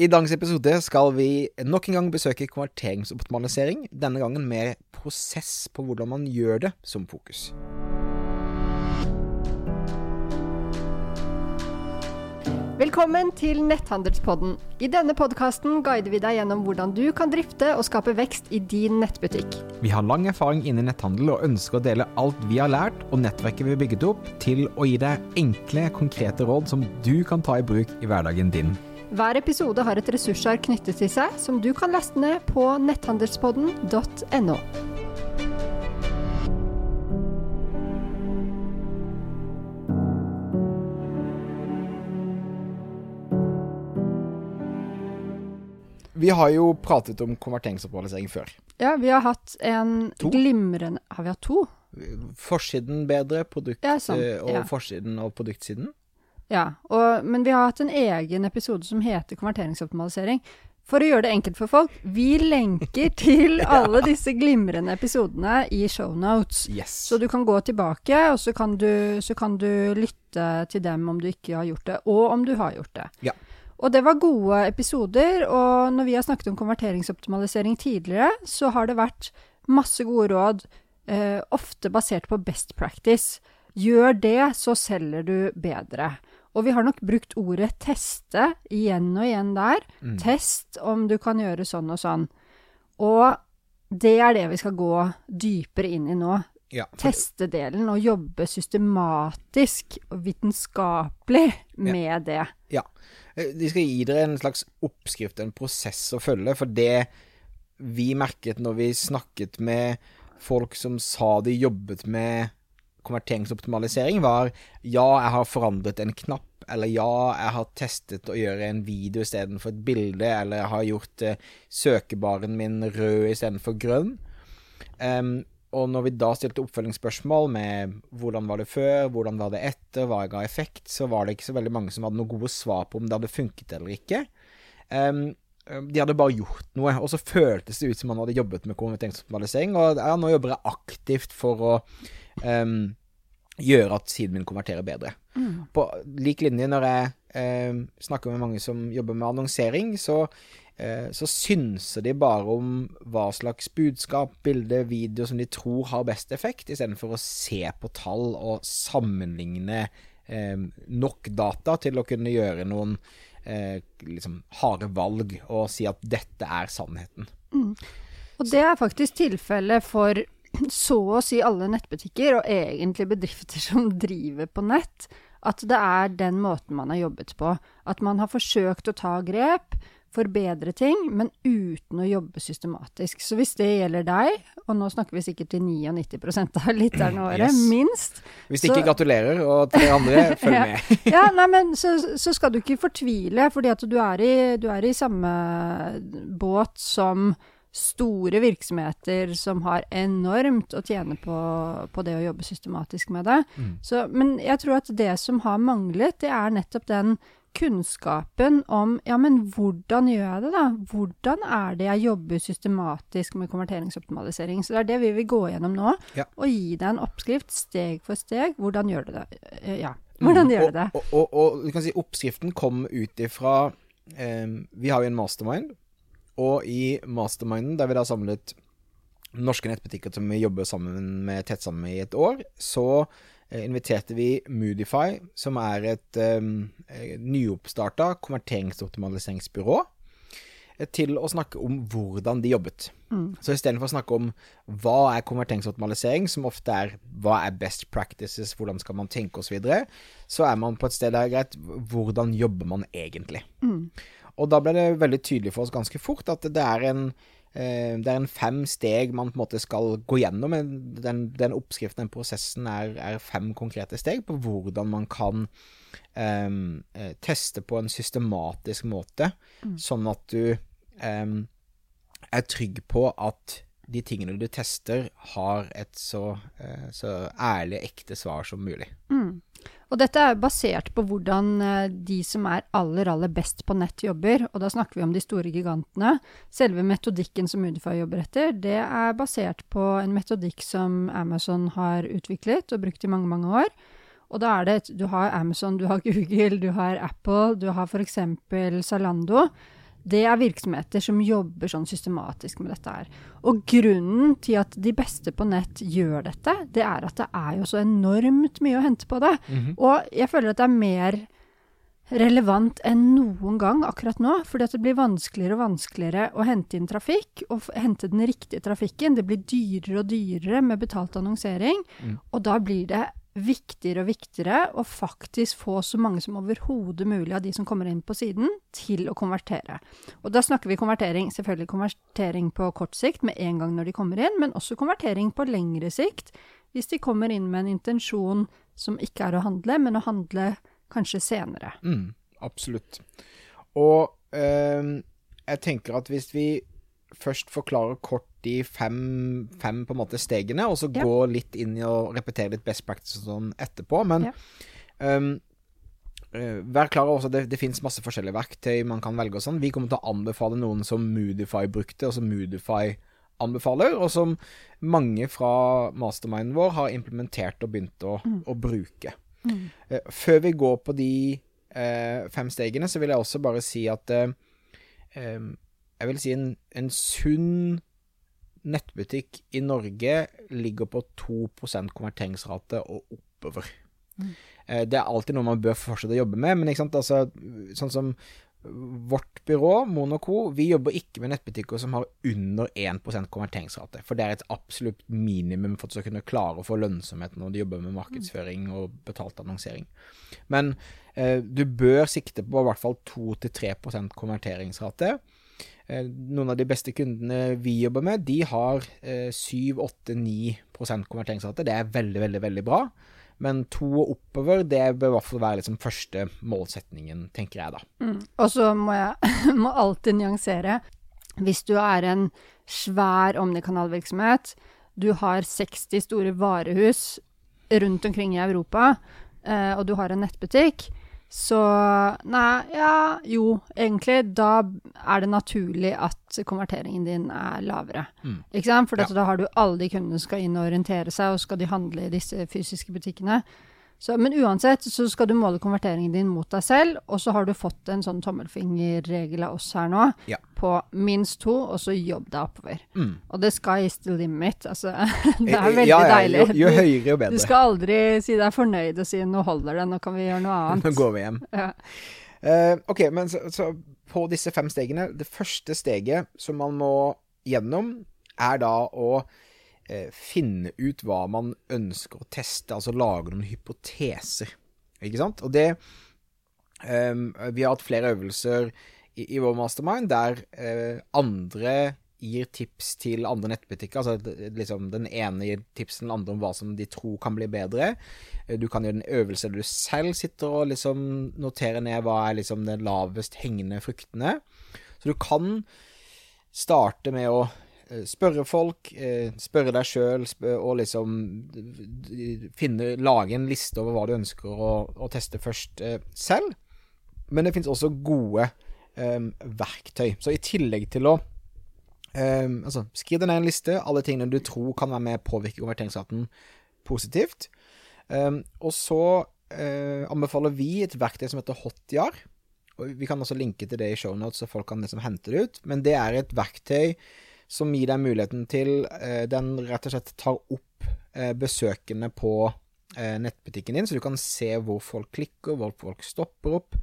I dagens episode skal vi nok en gang besøke konverteringsoptimalisering, denne gangen med prosess på hvordan man gjør det som fokus. Velkommen til Netthandelspodden. I denne podkasten guider vi deg gjennom hvordan du kan drifte og skape vekst i din nettbutikk. Vi har lang erfaring innen netthandel og ønsker å dele alt vi har lært og nettverket vi har bygget opp, til å gi deg enkle, konkrete råd som du kan ta i bruk i hverdagen din. Hver episode har et ressursark knyttet til seg, som du kan laste ned på netthandelspodden.no. Vi har jo pratet om konverteringsoppmålisering før. Ja, vi har hatt en To? glimrende Har vi hatt to? Forsiden bedre, produkt Ja, eh, og ja. forsiden og produktsiden. Ja, og, men vi har hatt en egen episode som heter konverteringsoptimalisering. For å gjøre det enkelt for folk, vi lenker til alle disse glimrende episodene i shownotes. Yes. Så du kan gå tilbake, og så kan, du, så kan du lytte til dem om du ikke har gjort det, og om du har gjort det. Ja. Og det var gode episoder, og når vi har snakket om konverteringsoptimalisering tidligere, så har det vært masse gode råd, eh, ofte basert på best practice. Gjør det, så selger du bedre. Og vi har nok brukt ordet teste igjen og igjen der. Mm. Test om du kan gjøre sånn og sånn. Og det er det vi skal gå dypere inn i nå. Ja, Testedelen og jobbe systematisk og vitenskapelig med det. Ja. Eh, De skal gi dere en slags oppskrift, en prosess å følge, for det vi merket når vi snakket med folk som sa de jobbet med konverteringsoptimalisering, var ja, jeg har forandret en knapp, eller ja, jeg har testet å gjøre en video istedenfor et bilde, eller jeg har gjort eh, søkebaren min rød istedenfor grønn. Um, og når vi da stilte oppfølgingsspørsmål med hvordan var det før, hvordan var det etter, hva ga effekt, så var det ikke så veldig mange som hadde noen gode svar på om det hadde funket eller ikke. Um, de hadde bare gjort noe, og så føltes det ut som man hadde jobbet med konverteringsoptimalisering. Og ja, nå jobber jeg aktivt for å em, gjøre at siden min konverterer bedre. På lik linje når jeg eh, snakker med mange som jobber med annonsering, så eh, så synser de bare om hva slags budskap, bilde, video som de tror har best effekt, istedenfor å se på tall og sammenligne eh, nok data til å kunne gjøre noen eh, liksom harde valg og si at dette er sannheten. Og det er faktisk tilfellet for så å si alle nettbutikker, og egentlig bedrifter som driver på nett, at det er den måten man har jobbet på. At man har forsøkt å ta grep, forbedre ting, men uten å jobbe systematisk. Så hvis det gjelder deg, og nå snakker vi sikkert til 99 av lytterne våre, Yes. minst Hvis ikke, Så- gratulerer, og til andre, følg Ja. med. ja, nei, men så, så skal du ikke fortvile, fordi at du er i, du er i samme båt som store virksomheter som har enormt å tjene på, på det å jobbe systematisk med det. Mm. Så, men jeg tror at det som har manglet, det er nettopp den kunnskapen om ja, men hvordan gjør jeg det, da? Hvordan er det jeg jobber systematisk med konverteringsoptimalisering? Så det er det vi vil gå gjennom nå, Ja. og gi deg en oppskrift steg for steg. Hvordan gjør du det? Eh, Ja. Hvordan gjør du det? Mm. Og, og, og du kan si oppskriften kom ut ifra eh, Vi har jo en mastermind, og i masterminden, der vi da samlet norske nettbutikker som vi jobber sammen med, tett sammen med i et år, så eh, inviterte vi Moodify, som er et um, nyoppstarta konverteringsoptimaliseringsbyrå, eh, til å snakke om hvordan de jobbet. Så istedenfor å snakke om hva er konverteringsoptimalisering, som ofte er hva er best practices, hvordan skal man tenke osv., så, videre, så er man på et sted der greit, hvordan jobber man egentlig? Og da ble det veldig tydelig for oss ganske fort at det er en eh, det er en fem steg man på en måte skal gå gjennom. Den, den oppskriften, den prosessen, er, er fem konkrete steg på hvordan man kan eh, teste på en systematisk måte, sånn at du em, er trygg på at de tingene du tester, har et så, eh, så ærlig, ekte svar som mulig. Og dette er basert på hvordan eh, de som er aller, aller best på nett jobber, og da snakker vi om de store gigantene. Selve metodikken som Udify jobber etter, det er basert på en metodikk som Amazon har utviklet og brukt i mange, mange år. Og da er det, du har Amazon, du har Google, du har Apple, du har f.eks. Zalando. Det er virksomheter som jobber sånn systematisk med dette her. Og grunnen til at de beste på nett gjør dette, det er at det er jo så enormt mye å hente på det. Mhm. Og jeg føler at det er mer relevant enn noen gang akkurat nå. Fordi at det blir vanskeligere og vanskeligere å hente inn trafikk, og hente den riktige trafikken. Det blir dyrere og dyrere med betalt annonsering. Mm. Og da blir det viktigere og viktigere å faktisk få så mange som overhodet mulig av de som kommer inn på siden, til å konvertere. Og da snakker vi konvertering, selvfølgelig konvertering på kort sikt med en gang når de kommer inn, men også konvertering på lengre sikt hvis de kommer inn med en intensjon som ikke er å handle, men å handle kanskje senere. Mm, absolutt. Og øh, jeg tenker at hvis vi først forklarer kort de fem, fem på en måte stegene, og så Ja. gå litt inn i å repetere litt best practice sånn etterpå. Men Ja. um, eh, vær klar over at det, det finnes masse forskjellige verktøy man kan velge og sånn. Vi kommer til å anbefale noen som Moodify brukte, og som Moodify anbefaler, og som mange fra masterminden vår har implementert og begynt å, å bruke. Eh, Før vi går på de eh, fem stegene, så vil jeg også bare si at eh, em, Jeg vil si en, en sunn nettbutikk i Norge ligger på 2% konverteringsrate og oppover. Mm. det er alltid noe man bør fortsette å jobbe med, men altså, sånn som vårt byrå, Monoco, vi jobber ikke med nettbutikker som har under 1% konverteringsrate. For det er et absolutt minimum for skal kunne klare å få lønnsomhet når du jobber med markedsføring og betalt annonsering. Men eh, du bør sikte på i hvert fall 2-3% konverteringsrate. Eh, noen av de beste kundene vi jobber med, de har eh, 7-8-9 konverteringsrate. Det er veldig, veldig, veldig bra. Men to og oppover, det bør i hvert fall være liksom første målsetningen, tenker jeg da. Mm. Og så må jeg må alltid nyansere. Hvis du er en svær omnikanalvirksomhet, du har 60 store varehus rundt omkring i Europa, eh, og du har en nettbutikk, så Nei, ja, jo, egentlig. Da er det naturlig at konverteringen din er lavere. Mm. Ikke sant? For Ja. da har du alle de kundene som skal inn og orientere seg, og skal de handle i disse fysiske butikkene. Så, men uansett så skal du måle konverteringen din mot deg selv, og så har du fått en sånn tommelfingerregel av oss her nå Ja. på minst to, og så jobb deg oppover. Mm. Og the sky is the limit. Altså, det er Eh, veldig ja, ja, deilig. Jo, jo høyere, jo bedre. Du skal aldri si deg fornøyd og si 'nå holder det, nå kan vi gjøre noe annet'. Nå går vi hjem. Ja. Eh, ok, men så, så på disse fem stegene Det første steget som man må gjennom, er da å finne ut hva man ønsker å teste, altså lage noen hypoteser. Ikke sant? Og det um, Vi har hatt flere øvelser i, i vår mastermind der uh, andre gir tips til andre nettbutikker. Altså liksom den ene gir tips til den andre om hva som de tror kan bli bedre. Eh, Du kan gjøre en øvelse der du selv sitter og liksom noterer ned hva er liksom den lavest hengende fruktene. Så du kan starte med å eh, spørre folk, eh, spørre deg sjøl og liksom finne, lage en liste over hva du ønsker å, å teste først eh, selv. Men det finnes også gode um, verktøy. Så i tillegg til å um, altså, Skriv deg ned en liste, alle tingene du tror kan være med å påvirke konverteringsraten positivt. Um, og så uh, anbefaler vi et verktøy som heter Hotjar. Vi kan også linke til det i shownotes, så folk kan liksom hente det ut. Men det er et verktøy som gir deg muligheten til eh, Den rett og slett tar opp eh, besøkende på eh, nettbutikken din, så du kan se hvor folk klikker, hvor folk stopper opp.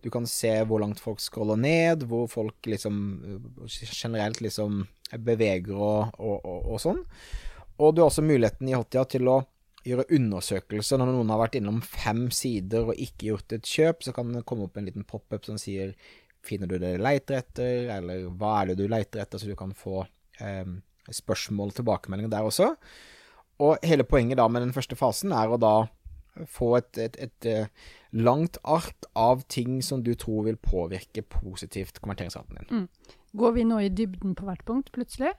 Du kan se hvor langt folk scroller ned, hvor folk liksom generelt liksom beveger og, og, og, og sånn. Og du har også muligheten i Hotja til å gjøre undersøkelser. Når noen har vært innom fem sider og ikke gjort et kjøp, så kan det komme opp en liten pop-up som sier Finner du det du leter etter, eller hva er det du leter etter, så du kan få eh, spørsmål, tilbakemeldinger der også. Og hele poenget da med den første fasen er å da få et, et, et, eh, langt ark av ting som du tror vil påvirke positivt konverteringsraten din. Går vi nå i dybden på hvert punkt, plutselig?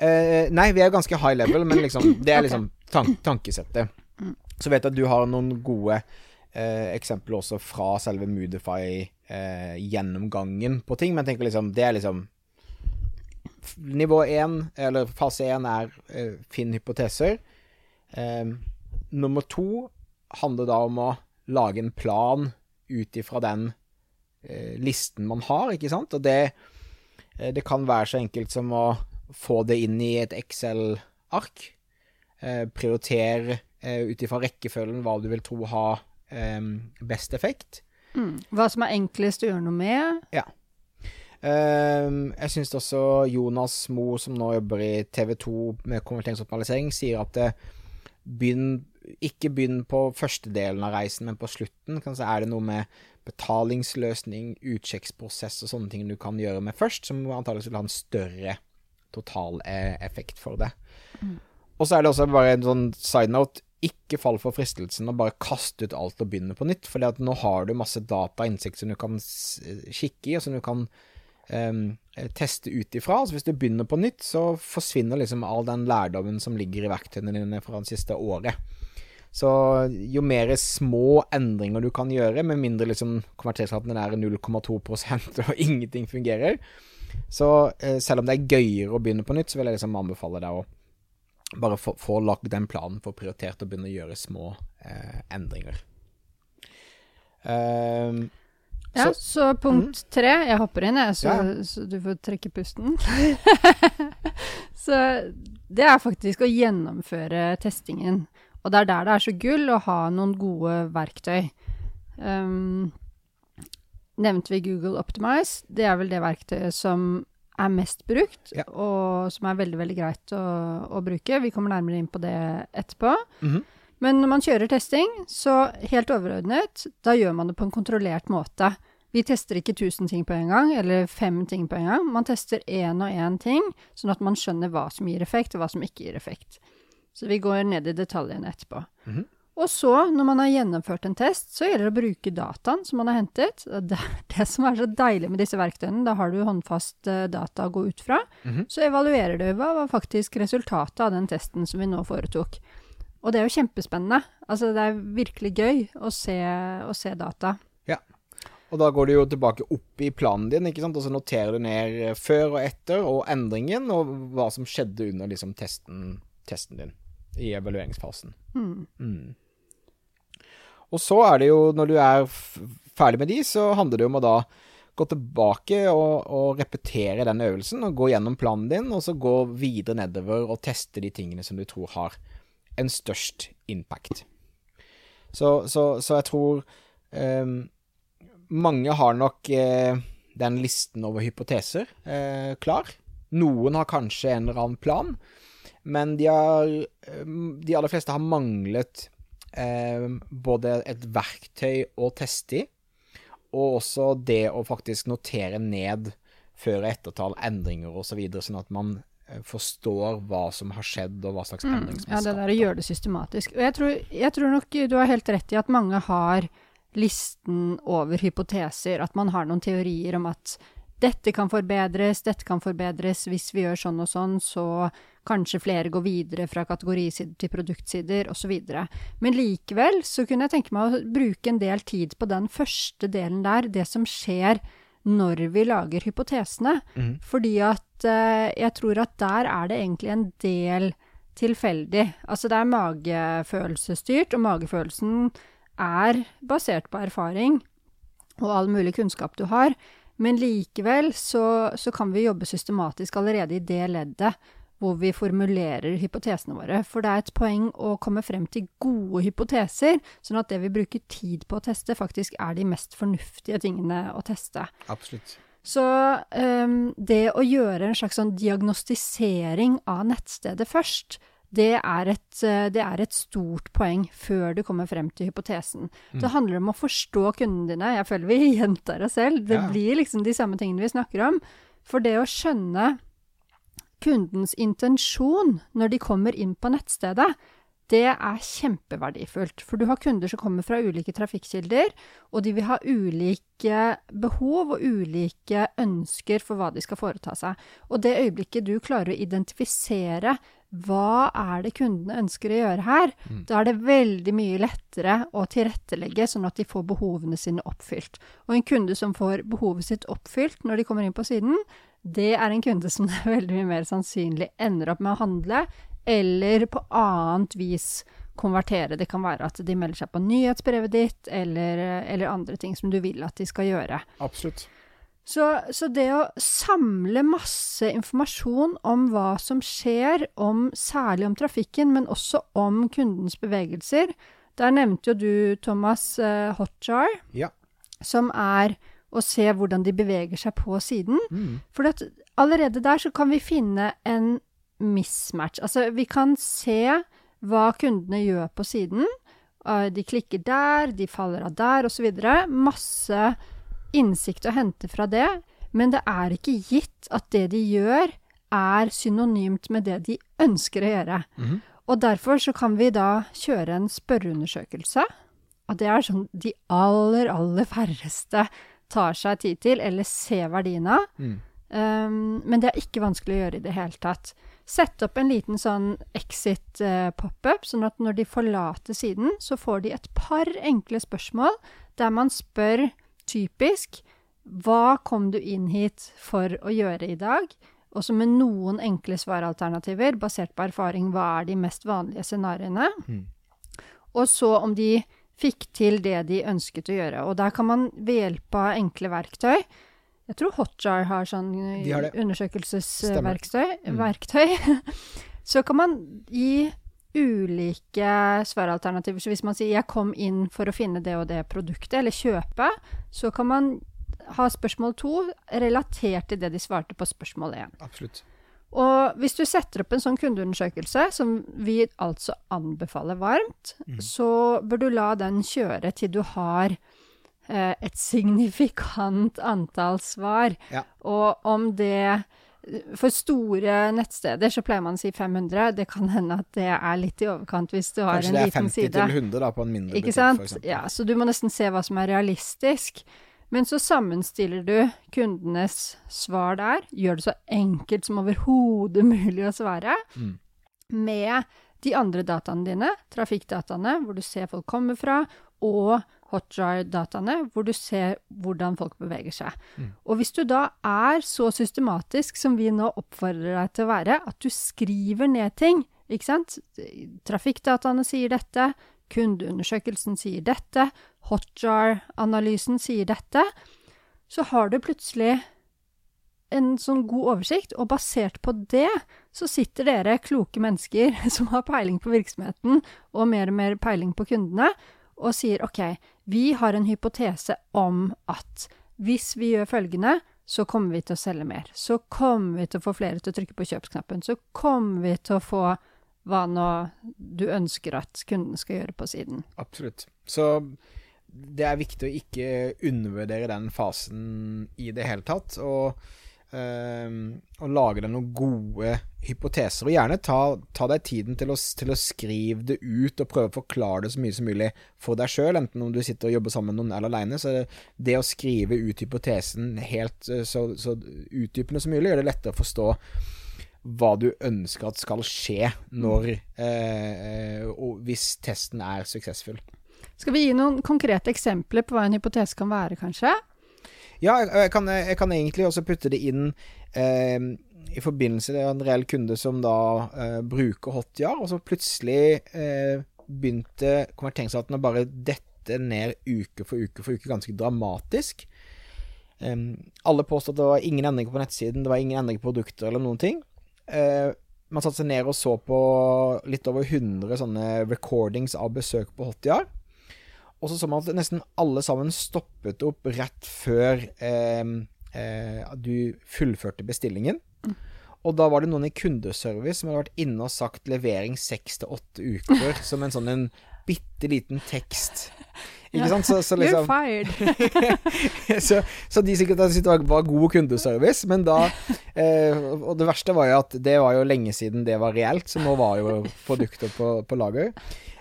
Eh, nei, vi er ganske high level, men liksom, det er liksom tank tankesettet. Så vet jeg at du har noen gode eh, eksempler også fra selve Moodify-gjennomgangen på ting, men jeg tenker liksom, det er liksom Nivå én, eller fase én, er eh, finn hypoteser. Eh, nummer to handler da om å lage en plan ut ifra den eh, listen man har, ikke sant. Og det, eh, det kan være så enkelt som å få det inn i et Excel-ark. Eh, prioritere eh, ut ifra rekkefølgen hva du vil tro har eh, best effekt. Mm. Hva som er enklest å gjøre noe med. Ja. Um, jeg syns også Jonas Mo, som nå jobber i TV 2 med konverteringsoptimalisering, sier at det begynn, ikke begynn på første delen av reisen, men på slutten. Kanskje er det noe med betalingsløsning, utsjekksprosess og sånne ting du kan gjøre med først, som antakeligvis vil ha en større totaleffekt for det. Mm. Og så er det også bare en sånn side note. Ikke fall for fristelsen å bare kaste ut alt og begynne på nytt. For nå har du masse data og innsikt som du kan kikke i, og som du kan um, teste ut ifra. Så hvis du begynner på nytt, så forsvinner liksom all den lærdommen som ligger i verktøyene dine fra det siste året. Så jo mer små endringer du kan gjøre, med mindre liksom konverteringsraten er 0,2% og ingenting fungerer, så eh, selv om det er gøyere å begynne på nytt, så vil jeg liksom anbefale deg å bare få, lagd den planen, få prioritert å begynne å gjøre små eh, endringer. Um, ja, så, så punkt mm. tre Jeg hopper inn, jeg, så, ja. så du får trekke pusten. så det er faktisk å gjennomføre testingen. Og det er der det er så gull å ha noen gode verktøy. Um, nevnte vi Google Optimize. Det er vel det verktøyet som er mest brukt, ja. og som er veldig, veldig greit å, å, bruke. Vi kommer nærmere inn på det etterpå. Mm -hmm. Men når man kjører testing, så helt overordnet, da gjør man det på en kontrollert måte. Vi tester ikke 1000 ting på en gang, eller fem ting på en gang. Man tester én og én ting, sånn at man skjønner hva som gir effekt, og hva som ikke gir effekt. Så vi går ned i detaljene etterpå. Mm -hmm. Og så, når man har gjennomført en test, så gjelder det å bruke dataen som man har hentet. Det er det som er så deilig med disse verktøyene. Da har du håndfast eh, data å gå ut fra. Mm -hmm. Så evaluerer du hva var faktisk resultatet av den testen som vi nå foretok. Og det er jo kjempespennende. Altså, det er virkelig gøy å se, å se data. Ja. Og da går du jo tilbake opp i planen din, ikke sant? og så noterer du ned før og etter, og endringen, og hva som skjedde under liksom, testen, testen din i evalueringsfasen. Mm. Mm. Og så er det jo, når du er ferdig med de, så handler det om å da gå tilbake og, og, repetere den øvelsen, og gå gjennom planen din, og så gå videre nedover og teste de tingene som du tror har en størst impact. Så, så, så jeg tror eh, mange har nok eh, den listen over hypoteser eh, klar. Noen har kanskje en eller annen plan, men de, har, de aller fleste har manglet eh, både et verktøy å teste i, og også det å faktisk notere ned før- og ettertall, endringer osv., så videre, sånn at man eh, forstår hva som har skjedd, og hva slags mm. endring som er skapt. Ja, det der å gjøre det systematisk. Og jeg tror, jeg tror, nok du har helt rett i at mange har listen over hypoteser, at man har noen teorier om at dette kan forbedres, dette kan forbedres, hvis vi gjør sånn og sånn, så kanskje flere går videre fra kategorisider til produktsider, osv. Men likevel så kunne jeg tenke meg å bruke en del tid på den første delen der, det som skjer når vi lager hypotesene. Mm. Fordi at eh, jeg tror at der er det egentlig en del tilfeldig. Altså det er magefølelsesstyrt, og magefølelsen er basert på erfaring og all mulig kunnskap du har. Men likevel så, så, kan vi jobbe systematisk allerede i det leddet hvor vi formulerer hypotesene våre. For det er et poeng å komme frem til gode hypoteser, sånn at det vi bruker tid på å teste, faktisk er de mest fornuftige tingene å teste. Absolutt. Så um, det å gjøre en slags sånn diagnostisering av nettstedet først, det er, et, eh, det er, et, stort poeng før du kommer frem til hypotesen. Mm. Det handler om å forstå kundene dine. Jeg føler vi gjentar oss selv. Det ja. blir liksom de samme tingene vi snakker om. For det å skjønne kundens intensjon når de kommer inn på nettstedet, det er kjempeverdifullt. For du har kunder som kommer fra ulike trafikkilder, og de vil ha ulike behov og ulike ønsker for hva de skal foreta seg. Og det øyeblikket du klarer å identifisere hva er det kundene ønsker å gjøre her, mm. da er det veldig mye lettere å tilrettelegge sånn at de får behovene sine oppfylt. Og en kunde som får behovet sitt oppfylt når de kommer inn på siden, det er en kunde som det er veldig mye mer sannsynlig ender opp med å handle, eller på annet vis konvertere. Det kan være at de melder seg på nyhetsbrevet ditt, eller, eller andre ting som du vil at de skal gjøre. Absolutt. Så, så, det å samle masse informasjon om hva som skjer, om, særlig om trafikken, men også om kundens bevegelser Der nevnte jo du, Thomas, uh, Hotjar, ja. som er å se hvordan de beveger seg på siden. Mm. For allerede der så kan vi finne en mismatch. Altså, vi kan se hva kundene gjør på siden. Uh, de klikker der, de faller av der, osv. Masse innsikt å hente fra det, men det er ikke gitt at det de gjør, er synonymt med det de ønsker å gjøre. Mhm. Og derfor så kan vi da kjøre en spørreundersøkelse. Og det er sånn de aller, aller færreste tar seg tid til, eller ser verdien av. Mm. Um, men det er ikke vanskelig å gjøre i det hele tatt. Sett opp en liten sånn exit-pop-up, sånn at når de forlater siden, så får de et par enkle spørsmål der man spør typisk hva kom du inn hit for å gjøre i dag? Og så med noen enkle svaralternativer, basert på erfaring, hva er de mest vanlige scenarioene? Mm. Og så om de fikk til det de ønsket å gjøre. Og der kan man ved hjelp av enkle verktøy Jeg tror Hotjar har sånn det. undersøkelsesverktøy. Mm. Så kan man gi ulike svaralternativer. Så hvis man sier 'jeg kom inn for å finne det og det produktet', eller kjøpe, så kan man ha spørsmål to relatert til det de svarte på spørsmål én. Absolutt. Og hvis du setter opp en sånn kundeundersøkelse, som vi altså anbefaler varmt, Mm. så bør du la den kjøre til du har eh, et signifikant antall svar. Ja. Og om det For store nettsteder så pleier man å si 500. Det kan hende at det er litt i overkant hvis du har Kanskje en det er 50 side. til 100 da, på en mindre Ikke butikk, f.eks. Ja, så du må nesten se hva som er realistisk. Men så sammenstiller du kundenes svar der, gjør det så enkelt som overhodet mulig å svare, Mm. med de andre dataene dine, trafikkdataene, hvor du ser folk kommer fra, og hotjar-dataene, hvor du ser hvordan folk beveger seg. Mm. Og hvis du da er så systematisk som vi nå oppfordrer deg til å være, at du skriver ned ting, ikke sant? Trafikkdataene sier dette, kundeundersøkelsen sier dette, Hotjar-analysen sier dette, så har du plutselig en sånn god oversikt, og basert på det så sitter dere kloke mennesker som har peiling på virksomheten og mer og mer peiling på kundene, og sier OK, vi har en hypotese om at hvis vi gjør følgende, så kommer vi til å selge mer. Så kommer vi til å få flere til å trykke på kjøpsknappen. Så kommer vi til å få hva nå du ønsker at kunden skal gjøre på siden. Absolutt. Så det er viktig å ikke undervurdere den fasen i det hele tatt. Og, og lage deg noen gode hypoteser. Og gjerne ta, ta deg tiden til å, til å skrive det ut, og prøve å forklare det så mye som mulig for deg sjøl, enten om du sitter og jobber sammen med noen eller aleine. Så det å skrive ut hypotesen helt eh, så, så utdypende som mulig, gjør det lettere å forstå hva du ønsker at skal skje når eh, og hvis testen er suksessfull. Skal vi gi noen konkrete eksempler på hva en hypotese kan være, kanskje? Ja, jeg, kan, jeg kan egentlig også putte det inn eh, i forbindelse med en reell kunde som da eh, bruker Hotjar, og så plutselig eh, begynte konverteringsraten å bare dette ned uke for uke for uke, ganske dramatisk. Em, alle påstod at det var ingen endringer på nettsiden, det var ingen endringer på produkter eller noen ting. Eh, man satte seg ned og så på litt over 100 sånne recordings av besøk på Hotjar. Og så så man at nesten alle sammen stoppet opp rett før eh, eh, du fullførte bestillingen. Og da var det noen i kundeservice som hadde vært inne og sagt levering seks til åtte uker som en sånn en bitte liten tekst. Ikke sant? Så, så liksom så, så de sikkert syntes var- god kundeservice, men da eh, Og det verste var jo at det var jo lenge siden det var reelt, så nå var jo produkter på, på lager.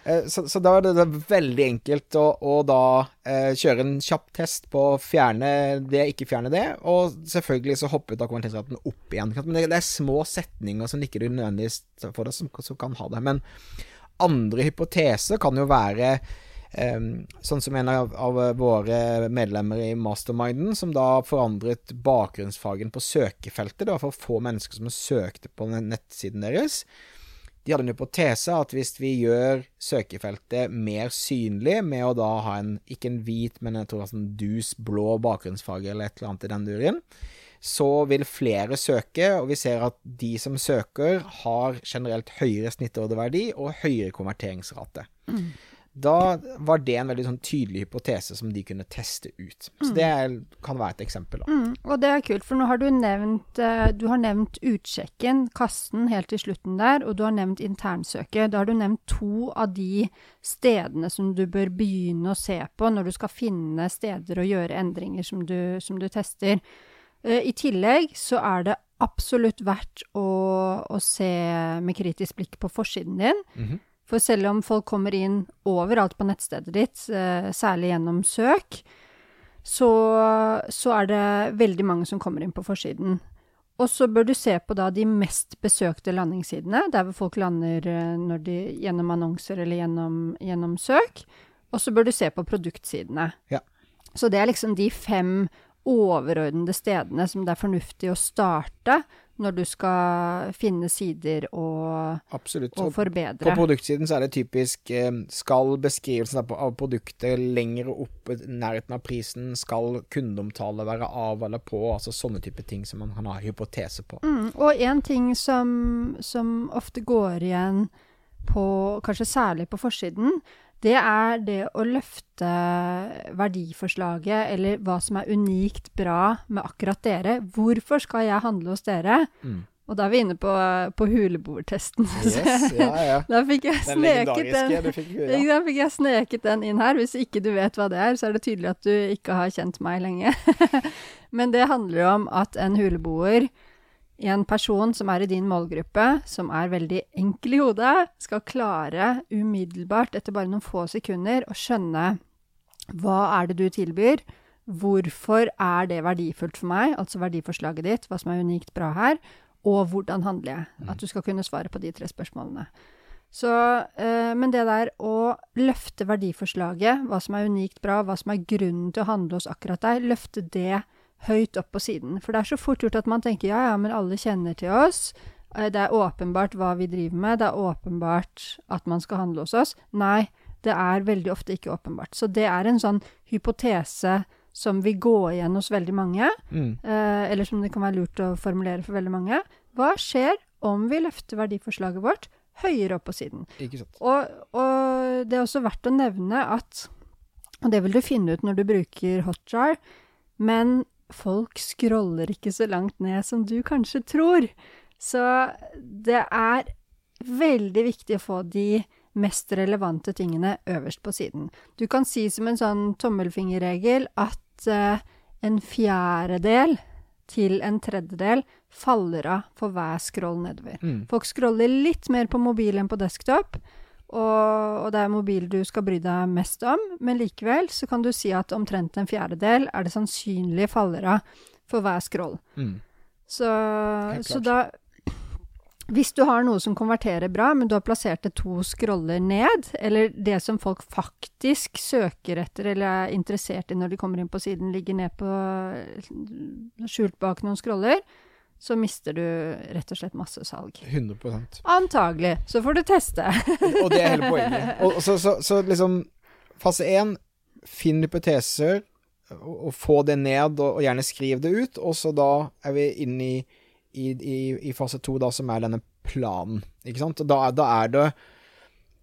Eh, så, så da var det, veldig enkelt å, å da eh, kjøre en kjapp test på å fjerne det, ikke fjerne det, og selvfølgelig så hoppet da konverteringsraten opp igjen. Men det, det er små setninger som ikke du nødvendigvis får det, som, som kan ha det. Men andre hypoteser kan jo være Um, sånn som en av, av våre medlemmer i Masterminden, som da forandret bakgrunnsfagen på søkefeltet. Det var for få mennesker som søkte på den nettsiden deres. De hadde en hypotese at hvis vi gjør søkefeltet mer synlig med å da ha en, ikke en hvit, men jeg tror sånn dus blå bakgrunnsfarge eller et eller annet i den duren, så vil flere søke, og vi ser at de som søker, har generelt høyere snittorderverdi og høyere konverteringsrate. Mm da var det en veldig sånn tydelig hypotese som de kunne teste ut. Så det er, kan være et eksempel. Mm, og det er kult, for nå har du nevnt eh, Du har nevnt utsjekken, kassen, helt til slutten der, og du har nevnt internsøket. Da har du nevnt to av de stedene som du bør begynne å se på når du skal finne steder og gjøre endringer som du, som du tester. Uh, I tillegg så er det absolutt verdt å, å se med kritisk blikk på forsiden din. Mm -hmm. For selv om folk kommer inn overalt på nettstedet ditt, eh, særlig gjennom søk, så, så, er det veldig mange som kommer inn på forsiden. Og så bør du se på da de mest besøkte landingssidene, der hvor folk lander eh, de, gjennom annonser eller gjennom, gjennom søk. Og så bør du se på produktsidene. Ja. Så det er liksom de fem overordnede stedene som det er fornuftig å starte når du skal finne sider og, og forbedre. På produktsiden så er det typisk eh, Skal beskrivelsen av produktet lenger opp i nærheten av prisen? Skal kundeomtale være av eller på? Altså sånne type ting som man kan ha hypotese på. Mm, og en ting som, som ofte går igjen på Kanskje særlig på forsiden, det er det å løfte verdiforslaget, eller hva som er unikt bra med akkurat dere. Hvorfor skal jeg handle hos dere? Mm. Og da er vi inne på, på huleboertesten. Yes, ja, ja. da fikk jeg sneket den, den fikk, ja. da fikk jeg sneket den inn her. Hvis ikke du vet hva det er, så er det tydelig at du ikke har kjent meg lenge. Men det handler jo om at en huleboer en person som er i din målgruppe, som er veldig enkel i hodet, skal klare umiddelbart, etter bare noen få sekunder, å skjønne hva er det du tilbyr, hvorfor er det verdifullt for meg, altså verdiforslaget ditt, hva som er unikt bra her, og hvordan handler jeg? Mm. At du skal kunne svare på de tre spørsmålene. Så, øh, men det der å løfte verdiforslaget, hva som er unikt bra, hva som er grunnen til å handle hos akkurat deg, løfte det høyt opp på siden. For det er så fort gjort at man tenker ja, ja, men alle kjenner til oss. Eh, det er åpenbart hva vi driver med. Det er åpenbart at man skal handle hos oss. Nei, det er veldig ofte ikke åpenbart. Så det er en sånn hypotese som vil gå igjen hos veldig mange, mm. eh, eller som det kan være lurt å formulere for veldig mange. Hva skjer om vi løfter verdiforslaget vårt høyere opp på siden? Ikke sant. Og, og det er også verdt å nevne at Og det vil du finne ut når du bruker Hotjar, men folk scroller ikke så langt ned som du kanskje tror. Så det er veldig viktig å få de mest relevante tingene øverst på siden. Du kan si som en sånn tommelfingerregel at uh, en fjerdedel til en tredjedel faller av for hver scroll nedover. Mm. Folk scroller litt mer på mobil enn på desktop, og, og, det er mobil du skal bry deg mest om, men likevel så kan du si at omtrent en fjerdedel er det sannsynlige fallere for hver scroll. Mm. Så, så, da Hvis du har noe som konverterer bra, men du har plassert det to scroller ned, eller det som folk faktisk søker etter eller er interessert i når de kommer inn på siden, ligger ned på skjult bak noen scroller, så mister du rett og slett masse salg. 100% Antagelig. Så får du teste. og det er hele poenget. Og så, så, så liksom Fase én, finn hypoteser, og, og, få det ned, og, og, gjerne skriv det ut. Og så da er vi inne i, i, i, i fase to, da, som er denne planen. Ikke sant? Og da, da er det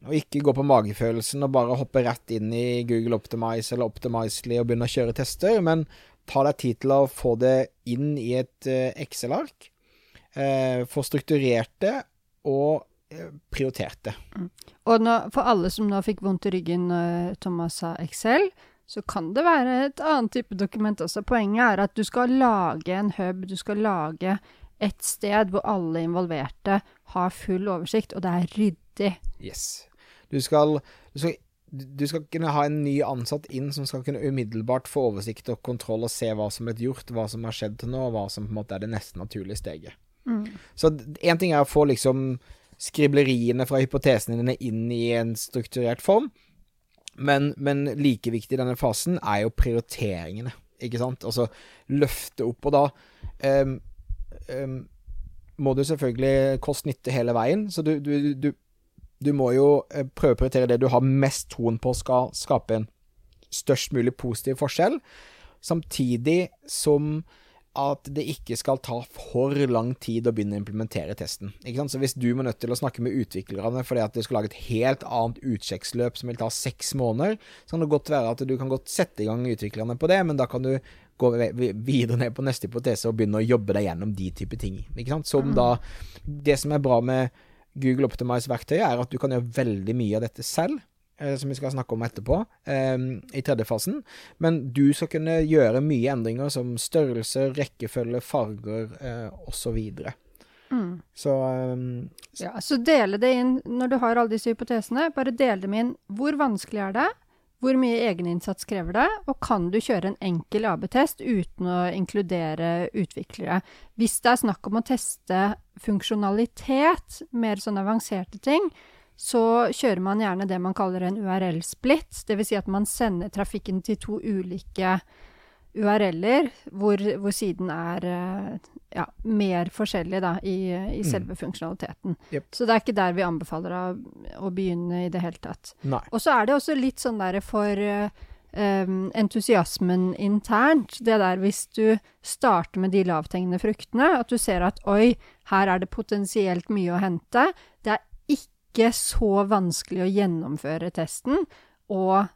å ikke gå på magefølelsen og bare hoppe rett inn i Google Optimize eller Optimizely og begynne å kjøre tester, men ta deg tid til å få det inn i et uh, Excel-ark. Uh, få strukturert det og uh, prioritert det. Mm. Og nå, for alle som nå fikk vondt i ryggen når Thomas sa Excel, så kan det være et annet type dokument også. Poenget er at du skal lage en hub, du skal lage et sted hvor alle involverte har full oversikt, og det er ryddig. Yes. Du skal, du skal du skal kunne ha en ny ansatt inn som skal kunne umiddelbart få oversikt og kontroll og se hva som er gjort, hva som har skjedd til nå, og hva som på en måte er det neste naturlige steget. Mm. Så én ting er å få liksom skribleriene fra hypotesene dine inn i en strukturert form, men, men like viktig i denne fasen er jo prioriteringene, ikke sant? Altså løfte opp, og da um, um, må du selvfølgelig kost-nytte hele veien. Så du, du, du, du, må jo eh, prøve å prioritere det du har mest troen på skal skape en størst mulig positiv forskjell, samtidig som at det ikke skal ta for lang tid å begynne å implementere testen. Så Hvis du må nødt til å snakke med utviklerne fordi at du skal lage et helt annet utsjekksløp som vil ta seks måneder, så kan det godt være at du kan godt sette i gang utviklerne på det, men da kan du gå videre ned på neste hypotese og begynne å jobbe deg gjennom de type ting. Som mm. da Det som er bra med Google Optimize-verktøyet, er at du kan gjøre veldig mye av dette selv. Eh, som vi skal snakke om etterpå, um, i tredje fasen. Men du skal kunne gjøre mye endringer som størrelse, rekkefølge, farger uh, osv. Mm. Så um, Ja, så dele det inn når du har alle disse hypotesene. Bare dele dem inn. Hvor vanskelig er det? Hvor mye egeninnsats krever det? Og kan du kjøre en enkel AB-test uten å inkludere utviklere? Hvis det er snakk om å teste funksjonalitet, mer sånn avanserte ting, så kjører man gjerne det man kaller en URL-split. Dvs. Si at man sender trafikken til to ulike URL-er, hvor, hvor, siden er eh, ja, mer forskjellig da, i, i mm. selve mm. funksjonaliteten. Yep. Så det er ikke der vi anbefaler å, å begynne i det hele tatt. Og så er det også litt sånn der for um, entusiasmen internt. Det der hvis du starter med de lavthengende fruktene, at du ser at oi, her er det potensielt mye å hente. Det er ikke så vanskelig å gjennomføre testen, og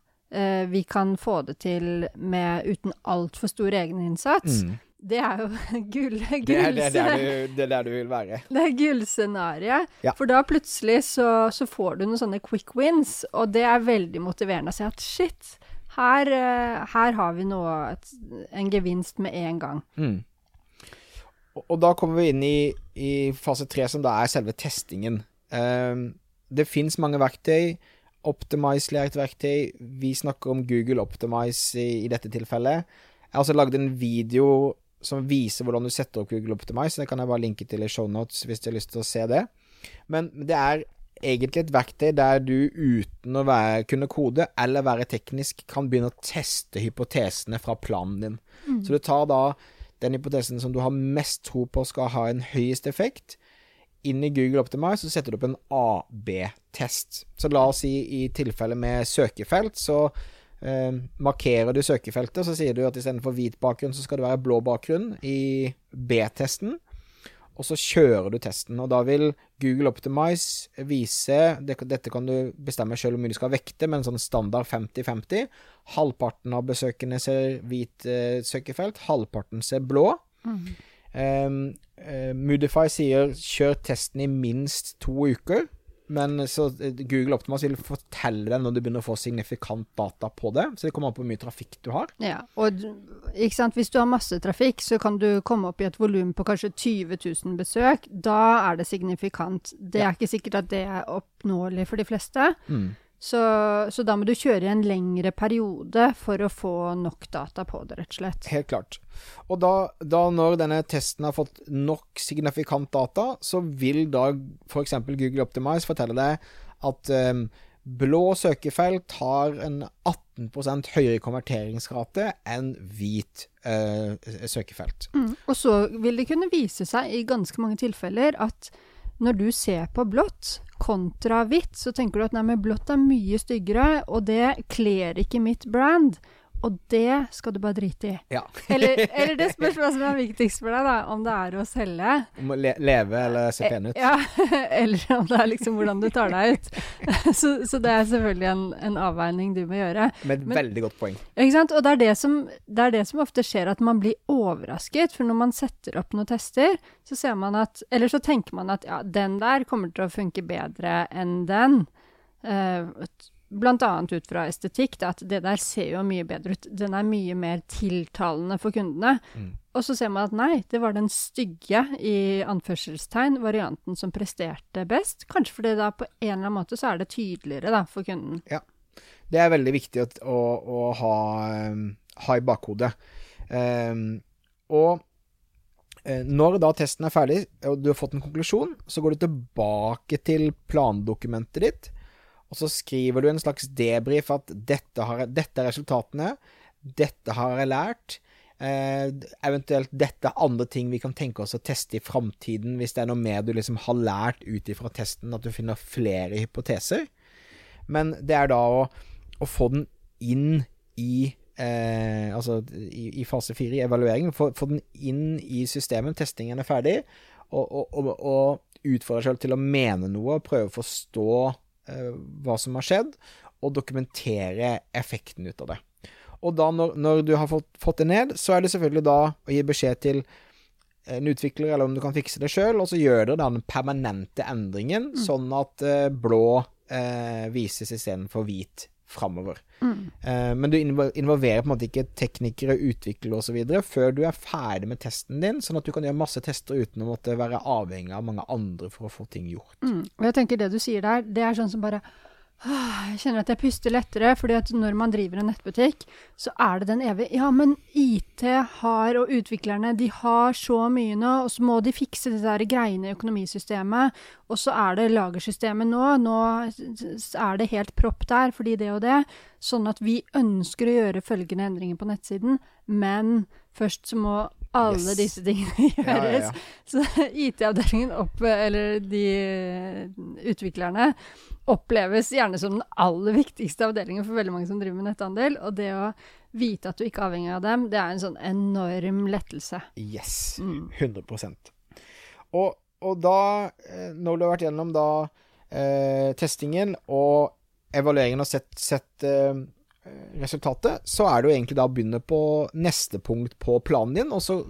vi kan få det til med uten altfor stor egeninnsats. Mm. Det er jo gull... gull det, er, det, er der du, det er der du vil være. Det er gullscenarioet. Ja. For da plutselig så, så, får du noen sånne quick wins, og det er veldig motiverende å si at shit, her, eh, her har vi nå en gevinst med en gang. Mm. Og, og, da kommer vi inn i, i fase tre, som da er selve testingen. Um, det fins mange verktøy. Optimize er et verktøy. Vi snakker om Google Optimize i, i dette tilfellet. Jeg har også lagd en video som viser hvordan du setter opp Google Optimize. Det kan jeg bare linke til i shownotes hvis du har lyst til å se det. Men det er egentlig et verktøy der du uten å være, kunne kode eller være teknisk, kan begynne å teste hypotesene fra planen din. Mm. Så du tar da den hypotesen som du har mest tro på skal ha en høyest effekt, inn i Google Optimize så setter du opp en AB-test. Så la oss si i tilfelle med søkefelt, så eh, markerer du søkefeltet, så sier du at istedenfor hvit bakgrunn, så skal det være blå bakgrunn i B-testen. Og så kjører du testen, og da vil Google Optimize vise Dette kan du bestemme selv hvor mye du skal vekte, men sånn standard 50-50. Halvparten av besøkende ser hvit eh, søkefelt, halvparten ser blå. Mm. Um, uh, Moodify sier 'kjør testen i minst to uker', men så eh, Google Optimus vil fortelle deg når du begynner å få signifikant data på det. Så det kommer an på hvor mye trafikk du har. Ja, og ikke sant? Hvis du har masse trafikk, så kan du komme opp i et volum på kanskje 20 000 besøk. Da er det signifikant. Det er ikke sikkert at det er oppnåelig for de fleste. Mm. Så, så, da må du kjøre i en lengre periode for å få nok data på det, rett og slett. Helt klart. Og da, da når denne testen har fått nok signifikant data, så vil da f.eks. Google Optimize fortelle deg at um, blå søkefelt har en 18 høyere konverteringsrate enn hvit uh, søkefelt. Mm. Og så vil det kunne vise seg i ganske mange tilfeller at når du ser på blått kontra hvitt, så tenker du at nei, men blått er mye styggere, og det kler ikke mitt brand. Og det skal du bare drite i. Ja. eller, eller, det spørs hva som er viktigst for deg, da. Om det er å selge. Om å le leve eller se pen ut. Ja, eller om det er liksom hvordan du tar deg ut. så, så, det er selvfølgelig en, en, avveining du må gjøre. Med et Men, veldig godt poeng. Ikke sant. Og det er det, som, det er det som ofte skjer, at man blir overrasket. For når man setter opp noen tester, så ser man at Eller så tenker man at ja, den der kommer til å funke bedre enn den. Uh, Bl.a. ut fra estetikk, at det der ser jo mye bedre ut. Den er mye mer tiltalende for kundene. Mm. Og så ser man at nei, det var den stygge, i anførselstegn, varianten som presterte best. Kanskje fordi da på en eller annen måte så er det tydeligere da, for kunden. Ja. Det er veldig viktig å, å, å ha, um, ha, i bakhodet. Um, og uh, når da testen er ferdig, og du har fått en konklusjon, så går du tilbake til plandokumentet ditt og så skriver du en slags debrief at dette, har, dette er resultatene, dette har jeg lært, Eh, eventuelt dette er andre ting vi kan tenke oss å teste i framtiden, hvis det er noe mer du liksom har lært ut ifra testen, at du finner flere hypoteser. Men det er da å, å få den inn i eh, Altså i, i fase fire, i evalueringen. Få, få, den inn i systemet. Testingen er ferdig. Og, og, og, og utfordre selv til å mene noe, prøve å forstå hva som har skjedd, og dokumentere effekten ut av det. Og da, når, når du har fått, fått, det ned, så er det selvfølgelig da å gi beskjed til en utvikler, eller om du kan fikse det sjøl, og så gjør dere den permanente endringen, mm. sånn at uh, blå eh, vises istedenfor hvit framover. Mm. Uh, men du involverer på en måte ikke teknikere, utviklere osv. før du er ferdig med testen din, sånn at du kan gjøre masse tester uten å måtte være avhengig av mange andre for å få ting gjort. Mm. Og jeg tenker det du sier der, det er sånn som bare jeg kjenner at jeg puster lettere, fordi at når man driver en nettbutikk, så er det den evige Ja, men IT har, og utviklerne, de har så mye nå, og så må de fikse det der greiene i økonomisystemet, og så er det lagersystemet nå. Nå er det helt propp der fordi det og det. Sånn at vi ønsker å gjøre følgende endringer på nettsiden, men først så må alle yes. disse tingene gjøres. Ja, ja. Så IT-avdelingen opp, eller de utviklerne, oppleves gjerne som den aller viktigste avdelingen for veldig mange som driver med netthandel. Og det å vite at du ikke er avhengig av dem, det er en sånn enorm lettelse. Yes. 100 mm. og, og da, eh, når du har vært gjennom da eh, testingen og evalueringen og sett, sett eh, resultatet, så er det jo egentlig da å begynne på neste punkt på planen din, og så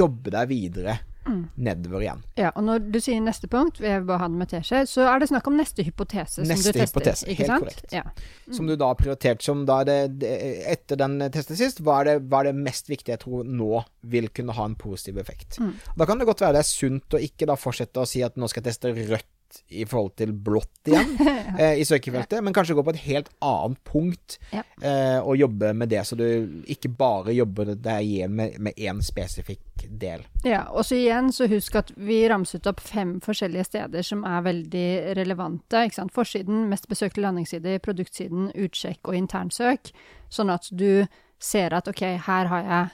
jobbe deg videre mm. nedover igjen. Ja, og når du sier neste punkt, jeg vil bare ha det med teskje, så er det snakk om neste hypotese neste som du hypotese, tester. Ikke helt sant? korrekt. Ja. Mm. Som du da har prioritert som da det, det, Etter den testet sist, hva er, det, hva er, det, mest viktige jeg tror nå vil kunne ha en positiv effekt? Mm. Da kan det godt være det er sunt å ikke da fortsette å si at nå skal jeg teste rødt i forhold til blått igjen eh, i søkefeltet, men kanskje gå på et helt annet punkt ja. eh, og jobbe med det, så du ikke bare jobber deg igjen med én spesifikk del. Ja, og så igjen, så husk at vi ramset opp fem forskjellige steder som er veldig relevante. ikke sant? Forsiden, mest besøkte landingssider, produktsiden, utsjekk og internsøk. Sånn at du ser at ok, her har jeg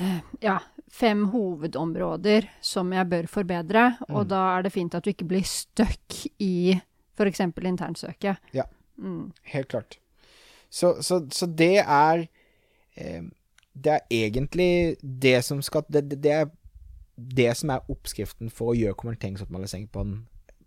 eh, ja, fem hovedområder som jeg bør forbedre, mm. og da er det fint at du ikke blir stuck i f.eks. internsøket. Ja, mm. helt klart. Så, så, så det er eh, Det er egentlig det som skal det, det, er det som er oppskriften for å gjøre konverteringsoppmåling på,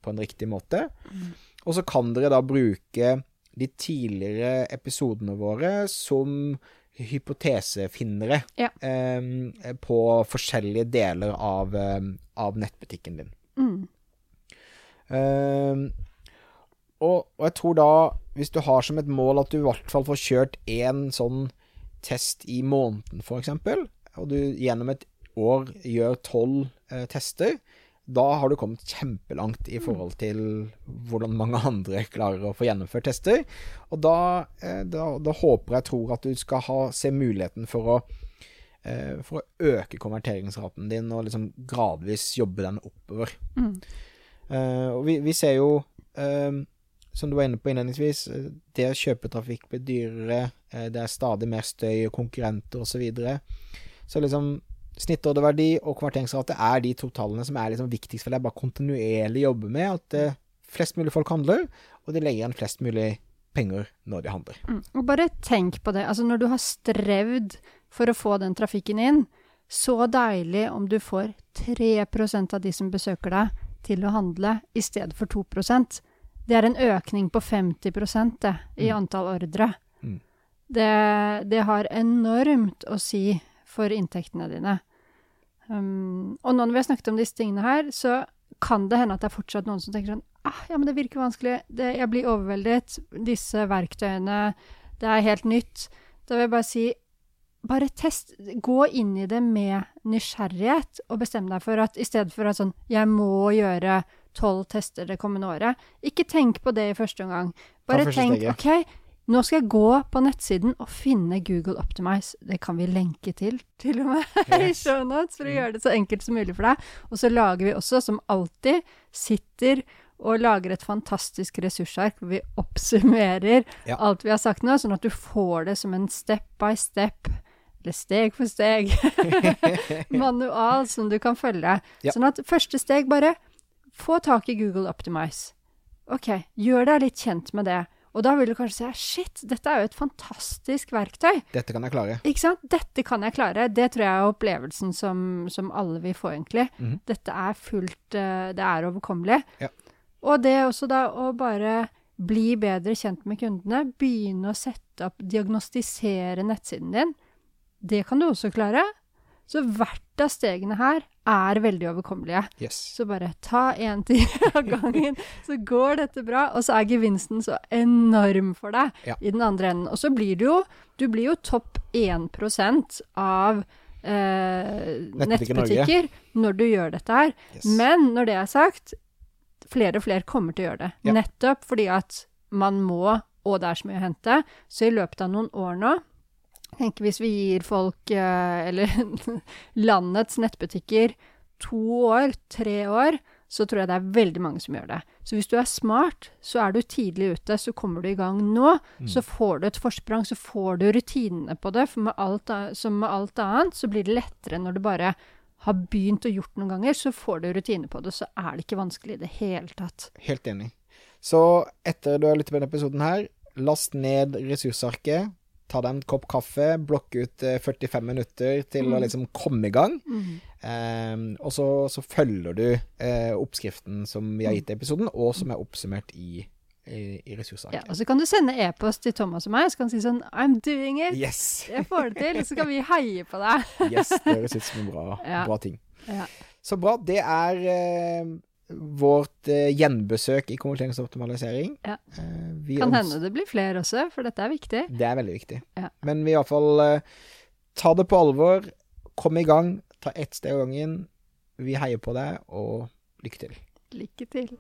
på en riktig måte. Mm. Og så kan dere da bruke de tidligere episodene våre som hypotesefinnere ja. eh, på forskjellige deler av, eh, av nettbutikken din. Mm. Eh, og, og, jeg tror da, hvis du har som et mål at du i hvert fall får kjørt én sånn test i måneden, f.eks., og du gjennom et år gjør tolv eh, tester, da har du kommet kjempelangt i forhold til hvordan mange andre klarer å få gjennomført tester. Og da, eh, da, da håper jeg tror at du skal ha, se muligheten for å, eh, for å øke konverteringsraten din og liksom gradvis jobbe den oppover. Mm. Uh, og vi, vi, ser jo, som du var inne på innledningsvis, det å kjøpe trafikk blir dyrere, det er stadig mer støy og konkurrenter osv. Så, videre. så liksom Snittordreverdi og konverteringsrate er de to tallene som er liksom viktigst for deg. Bare kontinuerlig jobbe med at uh, flest mulig folk handler, og de legger igjen flest mulig penger når de handler. Mm. Og bare tenk på det. Altså når du har strevd for å få den trafikken inn, så deilig om du får 3% av de som besøker deg, til å handle i stedet for 2% Det er en økning på 50 det, i mm. antall ordre. Mm. Det, det har enormt å si for inntektene dine. Um, og nå når vi har snakket om disse tingene her, så kan det hende at det er fortsatt noen som tenker sånn ah, ja, men det virker vanskelig, det, jeg blir overveldet, disse verktøyene, det er helt nytt. Da vil jeg bare si bare test, gå inn i det med nysgjerrighet, og bestem deg for at i stedet for at sånn jeg må gjøre tolv tester det kommende året, ikke tenk på det i første omgang. Bare tenk OK, nå skal jeg gå på nettsiden og finne Google Optimize. Det kan vi lenke til, til og med, i shownotes, for å gjøre det så enkelt som mulig for deg. Og så lager vi også, som alltid, sitter og lager et fantastisk ressursark hvor vi oppsummerer ja. alt vi har sagt nå, sånn at du får det som en step by step eller steg for steg, manual som du kan følge. Ja. Sånn at første steg bare få tak i Google Optimize. Ok, gjør deg litt kjent med det. Og da vil du kanskje si shit, dette er jo et fantastisk verktøy. Dette kan jeg klare. Ikke sant? Dette kan jeg klare. Det tror jeg er opplevelsen som, som alle vil få, egentlig. Mm. Dette er fullt eh, Det er overkommelig. Ja. Og det også da å bare bli bedre kjent med kundene, begynne å sette opp, diagnostisere nettsiden din, det kan du også klare. Så hvert av stegene her er veldig overkommelige. Yes. Så bare ta én tid av gangen, så går dette bra. Og så er gevinsten så enorm for deg Ja. i den andre enden. Og så blir du jo Du blir jo topp 1 av eh, Nettbutikker nettbutikker når du gjør dette her. Yes. Men når det er sagt, flere og flere kommer til å gjøre det. Ja. Nettopp fordi at man må, og det er så mye å hente. Så i løpet av noen år nå Tenk hvis vi gir folk, eh, eller landets nettbutikker, to år, tre år, så tror jeg det er veldig mange som gjør det. Så hvis du er smart, så er du tidlig ute, så kommer du i gang nå. Så får du et forsprang, så får du rutinene på det. For med alt, som med alt annet, så blir det lettere når du bare har begynt og gjort noen ganger, så får du rutine på det, så er det ikke vanskelig i det hele tatt. Helt enig. Så etter du har lyttet på denne episoden her, last ned ressursarket. Ta deg en kopp kaffe, blokk ut eh, 45 minutter til å liksom komme i gang. Ehm, og så, så følger du eh, oppskriften som vi har gitt i episoden, og som er oppsummert i, i, i Ja, og så kan du sende e-post til Thomas og meg, så kan du si sånn I'm doing it! Yes! Jeg får det til! Så kan vi heie på deg. yes! Det høres ut som en bra, Ja. bra ting. Ja. Så bra. Det er eh, vårt eh, gjenbesøk i konverteringsoptimalisering. Ja. Eh, vi Kan hende det blir flere også, for dette er viktig. Det er veldig viktig. Ja. Men vi iallfall eh, ta det på alvor. Kom i gang. Ta ett steg av gangen. Vi heier på deg, og lykke til. Lykke til.